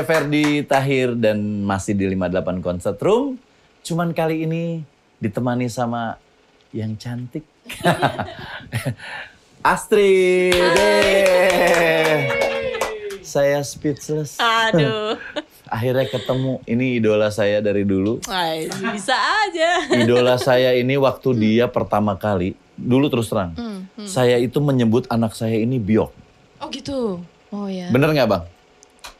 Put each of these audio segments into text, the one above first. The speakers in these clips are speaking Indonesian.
saya Ferdi Tahir dan masih di 58 Concert Room. Cuman kali ini ditemani sama yang cantik. Astrid. Yeay. Saya speechless. Aduh. Akhirnya ketemu. Ini idola saya dari dulu. Ay, bisa aja. Idola saya ini waktu dia pertama kali, dulu terus terang. Saya itu menyebut anak saya ini Biok. Oh gitu. Oh ya. Bener nggak bang?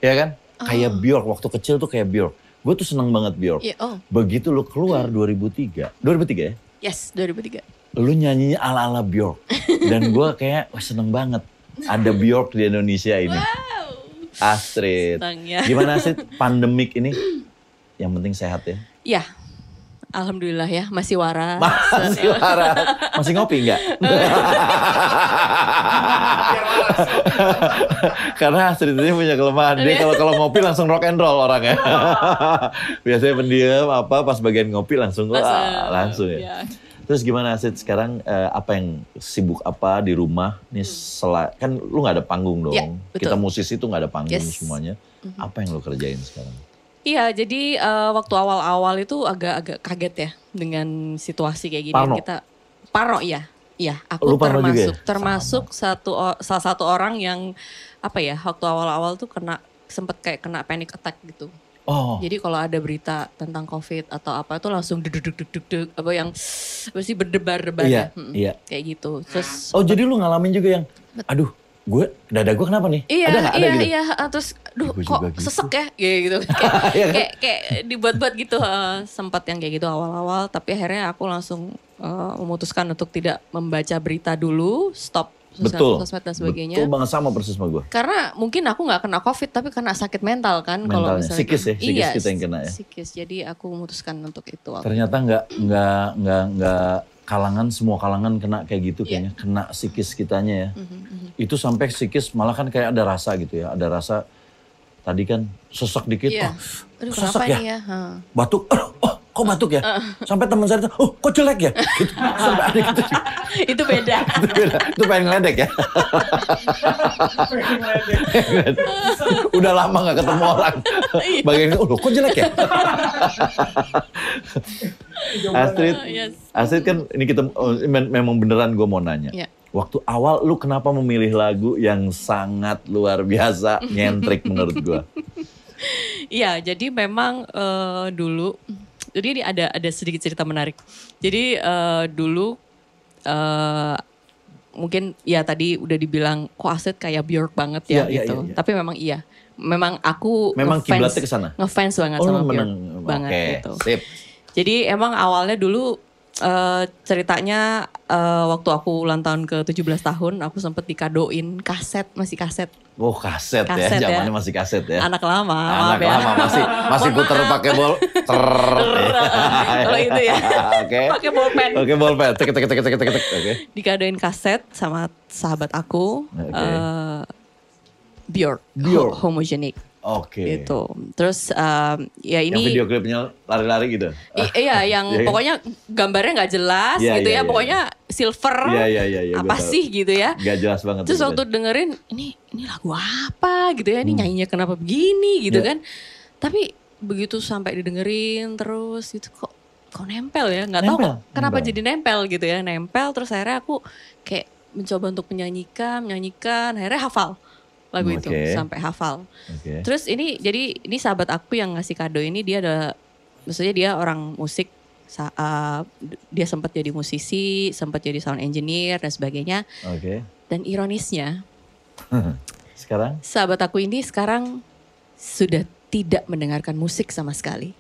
Ya kan? Kayak Bjork, waktu kecil tuh kayak Bjork. Gue tuh seneng banget Bjork. Iya, oh. Begitu lu keluar 2003, 2003 ya? Yes, 2003. Lu nyanyinya ala-ala Bjork. Dan gue kayak, wah seneng banget. Ada Bjork di Indonesia ini. Astrid. Senang ya. Gimana sih pandemik ini? Yang penting sehat ya. Ya. Alhamdulillah ya, masih waras. Masih waras. Masih ngopi nggak? Karena ini punya kelemahan. Dia kalau kalau ngopi langsung rock and roll orangnya. Biasanya pendiam apa pas bagian ngopi langsung Langsung, langsung ya. ya. Terus gimana Astrid sekarang eh, apa yang sibuk apa di rumah? Nih sela- kan lu nggak ada panggung dong. Ya, betul. Kita musisi tuh nggak ada panggung Yes. Semuanya. Apa yang lu kerjain sekarang? Iya, jadi eh, waktu awal-awal itu agak-agak kaget ya dengan situasi kayak gini. Parno. Kita parno ya. Iya, aku Lu juga ya? termasuk termasuk satu salah satu orang yang apa ya, waktu awal-awal tuh kena sempet kayak kena panic attack gitu. Oh, Jadi kalau ada berita tentang COVID atau apa itu langsung duduk duduk duduk duduk apa yang apa sih berdebar-debar Iya, ya. Mm-mm. iya. Kayak gitu. Terus oh jadi lu ngalamin juga yang, aduh, gue dada gue kenapa nih? Iya, ada nggak? Ada iya, gitu? iya. Ah, Terus, duh, Gue kok gitu. sesek ya, kayak gitu. Kayak, Iya kan? kayak, kayak dibuat-buat gitu. eh, sempat yang kayak gitu awal-awal, tapi akhirnya aku langsung eh, memutuskan untuk tidak membaca berita dulu, stop Betul. sosmed dan sebagainya. Betul banget sama persis sama gue. Karena mungkin aku nggak kena covid, tapi kena sakit mental kan. kalau Mentalnya. misalnya Psikis ya, psikis iya, kita yang kena ya. Psikis, jadi aku memutuskan untuk itu. Ternyata nggak nggak nggak nggak kalangan semua kalangan kena kayak gitu Iya. kayaknya kena psikis kitanya ya. Mhm, Itu sampai psikis malah kan kayak ada rasa gitu ya, ada rasa tadi kan sesak dikit, Iya. oh Aduh, sesak kenapa ya, ya? Ha. batuk, oh, oh, kok batuk ya? Sampai teman saya tuh, oh kok jelek ya? Gitu. Sampai ada gitu. itu beda. itu beda, itu pengen ngeledek ya. Udah lama gak ketemu orang. Iya. Bagian itu, oh kok jelek ya? Astrid, Yes. Astrid kan ini kita oh, mem- memang beneran gue mau nanya. Iya. Waktu awal lu kenapa memilih lagu yang sangat luar biasa nyentrik menurut gue? Iya, jadi memang eh, dulu, jadi ini ada ada sedikit cerita menarik. Jadi eh, dulu eh, mungkin ya tadi udah dibilang kok Aset kayak Bjork banget ya iya, gitu. iya, iya. Tapi memang iya, memang aku Memang ngefans- kiblatnya ke sana? ngefans banget Oh, sama Bjork menang. banget Oke, gitu. sip. Jadi emang awalnya dulu eh, ceritanya eh, waktu aku ulang tahun ke 17 tahun, aku sempet dikadoin kaset, masih kaset. Oh kaset, Kaset ya, ya. zamannya masih kaset ya. Anak lama, Anak ya. lama masih masih puter pakai bol. Ter. Kalau itu ya. Oke. Pakai bolpen. Oke bolpen. Tek tek tek tek tek tek. Oke. dikadoin kaset sama sahabat aku Oke. eh, Bjork, Bjork. Ho- Oke. gitu. Terus em, ya Yang ini video klipnya lari-lari gitu. i- iya yang Iya kan? pokoknya gambarnya nggak jelas Iya, gitu iya, ya. iya. Pokoknya silver Iya iya iya. iya, apa tahu. sih gitu ya. Gak jelas banget. Terus itu. waktu dengerin ini ini lagu apa gitu ya. Ini nyanyinya kenapa begini gitu Hmm. Iya. kan. Tapi begitu sampai didengerin terus gitu kok kok nempel ya nggak tahu kenapa nempel. jadi nempel gitu ya nempel terus akhirnya aku kayak mencoba untuk menyanyikan menyanyikan akhirnya hafal lagu itu Oke. sampai hafal Oke. terus ini jadi ini sahabat aku yang ngasih kado ini dia ada maksudnya dia orang musik sa- uh, dia sempat jadi musisi sempat jadi sound engineer dan sebagainya Oke. dan ironisnya Sekarang sahabat aku ini sekarang sudah tidak mendengarkan musik sama sekali.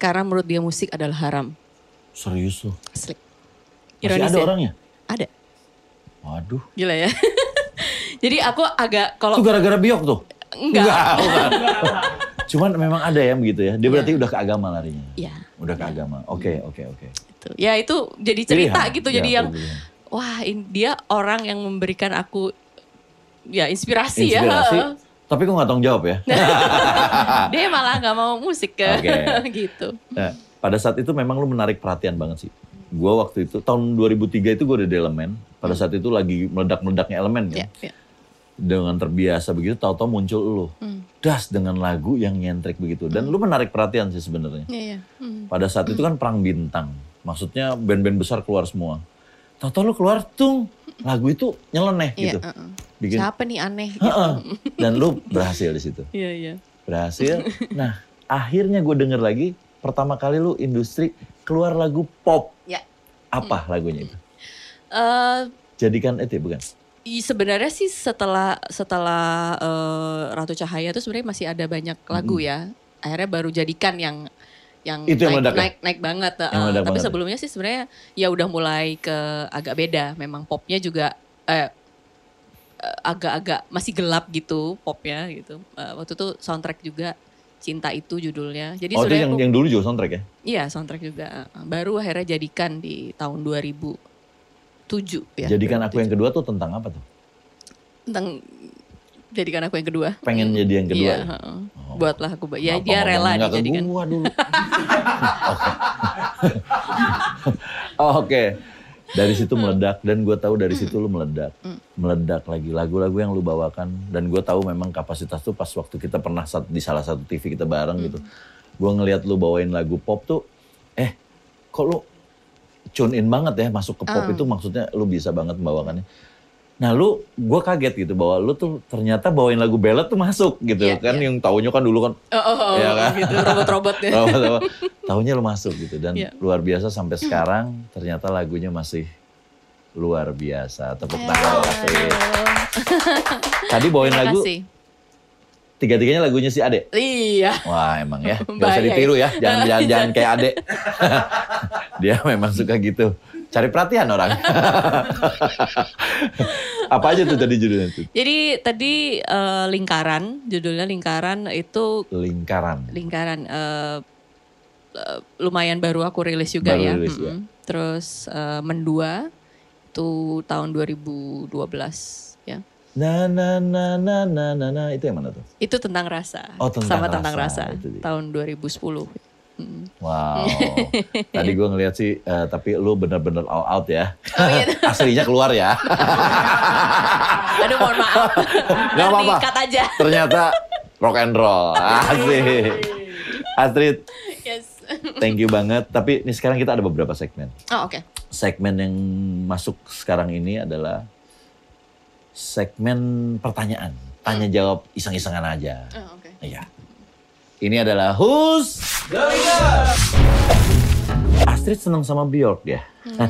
Karena menurut dia musik adalah haram. serius tuh. Asli. Masih Ironis ada ya? orangnya? Ada. Waduh. Gila ya. Jadi aku agak Itu kalau gara-gara biok tuh? enggak. bukan. Cuman memang ada yang begitu ya. Dia Iya. berarti udah ke agama larinya. Ya, Udah ke agama. Oke, oke, oke. itu. Ya itu jadi cerita Pilihan. gitu. Ya, Jadi yang pilihan. wah in- dia orang yang memberikan aku ya inspirasi, Inspirasi. ya. Tapi kok nggak tanggung jawab ya? dia malah nggak mau musik ke Oke. gitu. Nah, pada saat itu memang lu menarik perhatian banget sih. Gue waktu itu tahun 2003 itu gue udah di elemen. Pada saat itu lagi meledak-meledaknya elemen kan. Ya, ya. Dengan terbiasa begitu, tahu-tahu muncul lu. Hmm. Das dengan lagu yang nyentrik begitu. Dan lu menarik perhatian sih sebenarnya. Iya, iya. Hmm. Pada saat itu kan perang bintang. Maksudnya band-band besar keluar semua. Tahu-tahu lu keluar tuh lagu itu nyeleneh Iya, gitu. heeh. Bikin Siapa nih aneh gitu. Heeh. Dan lu berhasil di situ. Iya, iya. Berhasil. Nah, akhirnya gue denger lagi pertama kali lu industri keluar lagu pop. Ya. Apa lagunya itu? Eh, Jadikan itu bukan? Sebenarnya sih setelah setelah eh, Ratu Cahaya tuh sebenarnya masih ada banyak lagu ya. Akhirnya baru jadikan yang yang Itu yang naik, ya? naik naik banget. eh. Yang Tapi banget ya? sebelumnya sih sebenarnya ya udah mulai ke agak beda. Memang popnya juga eh, agak-agak masih gelap gitu popnya gitu. Eh, waktu itu soundtrack juga Cinta itu judulnya. Jadi oh itu yang, aku- yang dulu juga soundtrack ya? Iya soundtrack juga. Baru akhirnya jadikan di tahun 2007 ya. Jadikan aku yang kedua tuh tentang apa tuh? Tentang jadikan aku yang kedua. Pengen jadi yang kedua Iya, ya? heeh. buatlah aku. Ya Kenapa dia rela dijadikan. gua dulu. Oke. Oh, Oke. Dari situ meledak dan gue tahu dari situ lu meledak, meledak lagi lagu-lagu yang lu bawakan dan gue tahu memang kapasitas tuh pas waktu kita pernah di salah satu TV kita bareng gitu, gue ngelihat lu bawain lagu pop tuh, eh kok lu tune in banget ya masuk ke pop Ah. itu maksudnya lu bisa banget membawakannya. Nah lu, gue kaget gitu bahwa lu tuh ternyata bawain lagu ballad tuh masuk gitu Iya, kan iya. yang taunya kan dulu kan Oh, oh, oh, Iya kan? gitu robot-robot ya. Tahu-tahu. Tahunya lu masuk gitu dan Iya. luar biasa sampai sekarang ternyata lagunya masih luar biasa. Tepuk tangan. Tadi bawain Terima lagu kasih. Tiga-tiganya lagunya si Ade. Iya. Wah emang ya, nggak usah ditiru ya, ya. jangan jangan, jangan kayak Ade. Dia memang suka gitu, cari perhatian orang. Apa aja tuh tadi judulnya tuh? Jadi tadi eh, lingkaran, judulnya lingkaran itu Lingkaran. lingkaran eh, lumayan baru aku rilis juga Baru ya. rilis ya. Mm-mm. Terus eh, Mendua itu tahun 2012 ya. Na na na na na na na itu yang mana tuh? Itu tentang rasa. Oh, tentang sama rasa, tentang rasa. Tahun 2010. Mm. Wow. Tadi gue ngeliat sih, eh, tapi lu bener-bener all out ya. Oh, iya. Aslinya keluar ya. Aduh mohon maaf. Gak apa-apa. aja. Ternyata rock and roll. Asik. Astrid, Yes. thank you banget. Tapi ini sekarang kita ada beberapa segmen. Oh oke. Segmen yang masuk sekarang ini adalah segmen pertanyaan. Tanya jawab iseng-isengan aja. Oh, oke. Iya. Ini adalah Who's Astrid senang sama Bjork ya.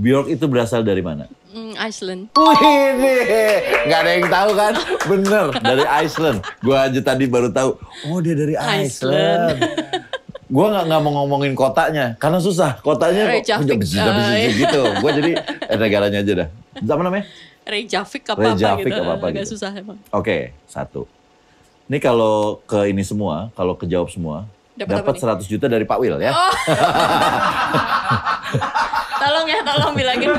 Bjork itu berasal dari mana? Mm, Iceland. Wih, nggak ada yang tahu kan? Bener, dari Iceland. Gua aja tadi baru tahu. Oh dia dari Iceland. Iceland. Gua nggak nggak mau ngomongin kotanya, karena susah. Kotanya kok Reykjavik. bisa bisa Ah, iya. gitu. Gua jadi eh, negaranya aja dah. Apa namanya? Reykjavik apa apa gitu. apa-apa Agak gitu. susah emang. Oke, satu. Ini kalau ke ini semua, kalau kejawab semua, Dapat apa dapat nih? Oh. 100 juta dari Pak Wil ya. Tolong ya, tolong bilangin.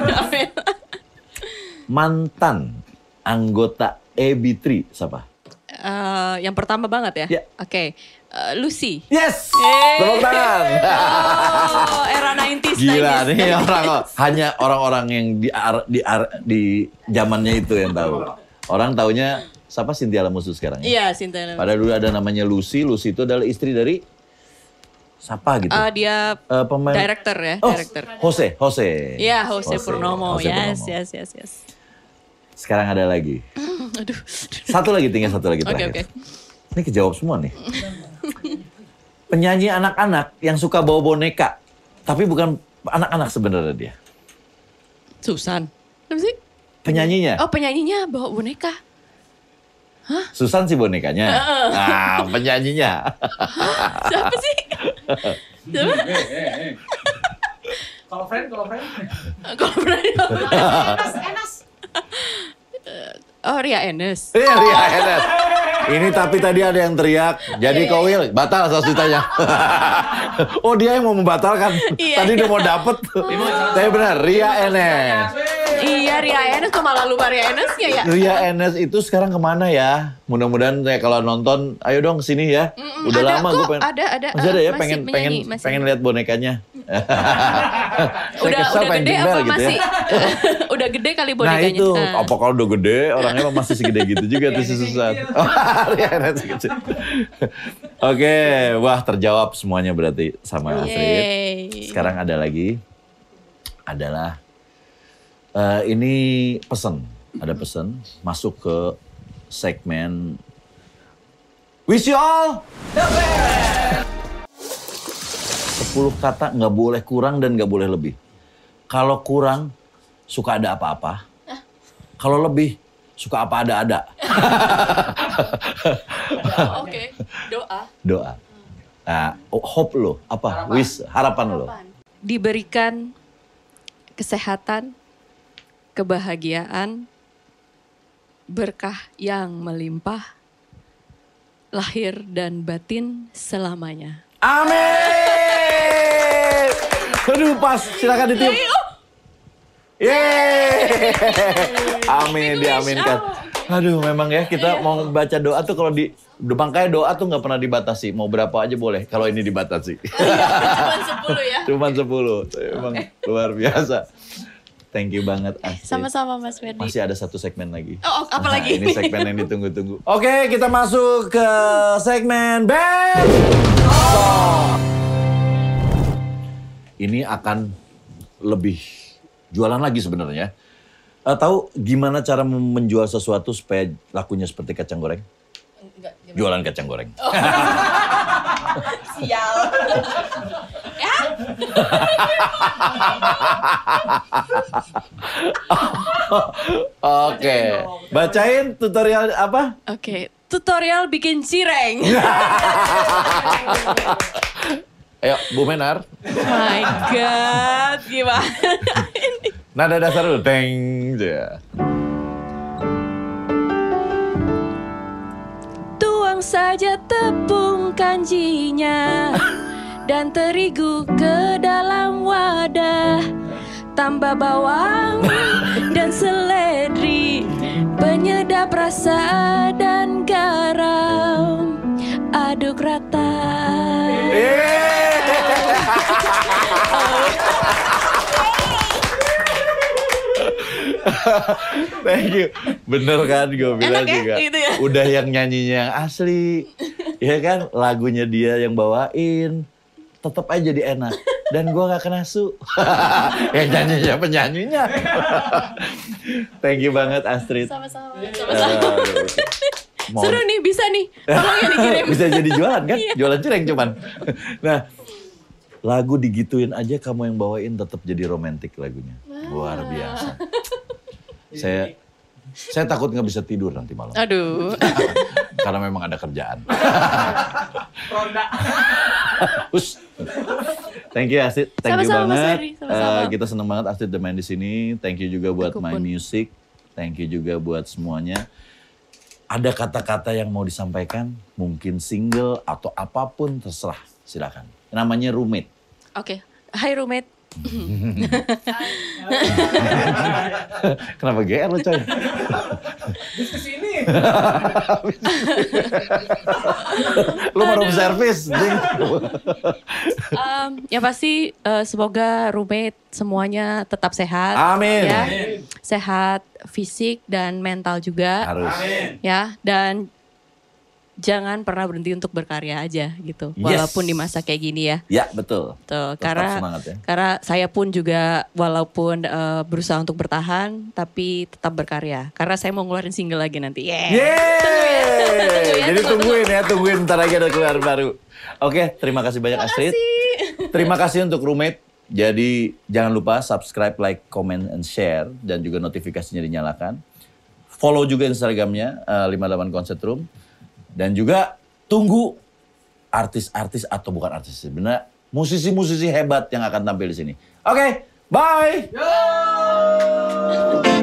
Mantan anggota EB3 siapa? Eh, yang pertama banget ya. Ya. Oke. Eh, Lucy. Yes! Yeay. Tepuk tangan. Oh, era 90s. Gila 90s. nih orang hanya orang-orang yang di ar- di ar- di zamannya itu yang tahu. Orang taunya siapa Cynthia Lamusu sekarang ya? Iya, Cynthia. Padahal dulu ada namanya Lucy. Lucy itu adalah istri dari siapa gitu? Eh, dia Eh, pemain director ya, Oh, director. Jose, Jose. Iya, Jose, Purnomo. Jose yes, Purnomo. yes, yes, yes. Sekarang ada lagi. Aduh. Satu lagi tinggal satu lagi Oke, terakhir. oke. Ini kejawab semua nih. Penyanyi anak-anak yang suka bawa boneka, tapi bukan anak-anak sebenarnya dia. Susan. Apa sih? Penyanyinya. Oh, penyanyinya bawa boneka. Susan sih bonekanya. Nah, penyanyinya. Siapa sih? Siapa? Kalau friend, kalau friend. Kalau berani. Enas, enas. Oh, Ria Enes. Iya, Ria Enes. Ini tapi tadi ada yang teriak. Jadi kau Will, batal 100 jutanya. oh dia yang mau membatalkan. Iya, tadi iya. udah mau dapet. Tapi benar, Ria Enes. Iya, Ria Enes. Kok malah lupa Ria Enesnya ya? Ria Enes itu sekarang ke mana ya? Mudah-mudahan saya kalau nonton, ayo dong ke sini ya. Udah ada lama kok, gue pengen. ada, ada. Masih ada ya, masih pengen pengen masih. pengen lihat bonekanya. Saya udah kesel udah pengen gede apa gitu ya. Udah gede kali Nah bonekanya. itu, Ah. apa kalau udah gede, orangnya emang masih segede gitu juga tuh si Susan. Riana sekecil. Oke, wah terjawab semuanya berarti sama Astrid. Sekarang ada lagi, adalah eh, ini pesan, ada pesan masuk ke segmen Wish you all 10 kata nggak boleh kurang dan nggak boleh lebih. Kalau kurang suka ada apa-apa. Kalau lebih suka apa ada-ada. Oke, doa. Doa. Nah, oh, hope lo apa? Wish harapan lo. Diberikan kesehatan, kebahagiaan, berkah yang melimpah, lahir dan batin selamanya. Amin. Aduh pas, silakan ditiup. Yeay. Amin, diaminkan. Aduh, memang ya kita mau baca doa tuh kalau di makanya doa tuh nggak pernah dibatasi. Mau berapa aja boleh. Kalau ini dibatasi. Cuma 10 ya. Cuman 10. Emang luar biasa. Thank you banget. Sama-sama Mas Ferdi. Masih ada satu segmen lagi. Oh, apa Nah, lagi? Ini segmen yang ditunggu-tunggu. Oke, kita masuk ke segmen Band Song. Ini akan lebih jualan lagi sebenarnya. Eh, tahu gimana cara menjual sesuatu supaya lakunya seperti kacang goreng? Jualan kacang goreng. Sial. Oke, bacain tutorial apa? Oke, tutorial bikin cireng. Ayo, Bu Menar. My God, gimana? Nada dasar dulu, teng. Ya. Tuang saja tepung kanjinya dan terigu ke dalam wadah. Tambah bawang dan seledri, penyedap rasa dan garam. Aduk rata. Thank you. Bener kan gue bilang Enak ya, juga. gitu ya? Udah yang nyanyinya yang asli. Ya kan, lagunya dia yang bawain. Tetap aja jadi enak. Dan gue gak kena su. yang nyanyinya penyanyinya. Thank you banget Astrid. Sama-sama. Sama-sama. mau- Seru nih, bisa nih. Tolong ya dikirim. Bisa jadi jualan kan? Iya. Jualan cireng cuman. nah, lagu digituin aja kamu yang bawain tetap jadi romantis lagunya. Luar biasa. Saya saya takut nggak bisa tidur nanti malam. Aduh. Karena memang ada kerjaan. Ronda. Us. Thank you Astrid, thank you Sama-sama, Mas banget. Ferry, sama-sama. Eh, kita seneng banget Astrid udah main di sini. Thank you juga buat My. Music. Thank you juga buat semuanya. Ada kata-kata yang mau disampaikan, mungkin single atau apa pun terserah, silakan. Namanya roommate. Oke. Hai roommate. Kenapa GR lo coy? Ke sini. Lu mau room service, Ding. Em, yang pasti eh, semoga roommate semuanya tetap sehat. Amin. Ya. Sehat fisik dan mental juga. Harus. Ya, dan jangan pernah berhenti untuk berkarya aja gitu. Yes. Walaupun di masa kayak gini ya. Ya, betul. Tuh, Tetap karena semangat ya. karena saya pun juga walaupun eh, berusaha untuk bertahan tapi tetap berkarya. Karena saya mau ngeluarin single lagi nanti. Yeah. Yeay! Jadi tungguin ya, tungguin ntar lagi ada keluar baru. Oke, terima kasih banyak Astrid. Terima kasih untuk roommate. Jadi jangan lupa subscribe, like, comment, and share. Dan juga notifikasinya dinyalakan. Follow juga Instagramnya, eh, 58 Concert Room. Dan juga tunggu artis-artis atau bukan artis sebenarnya musisi-musisi hebat yang akan tampil di sini. Oke, bye. Yo.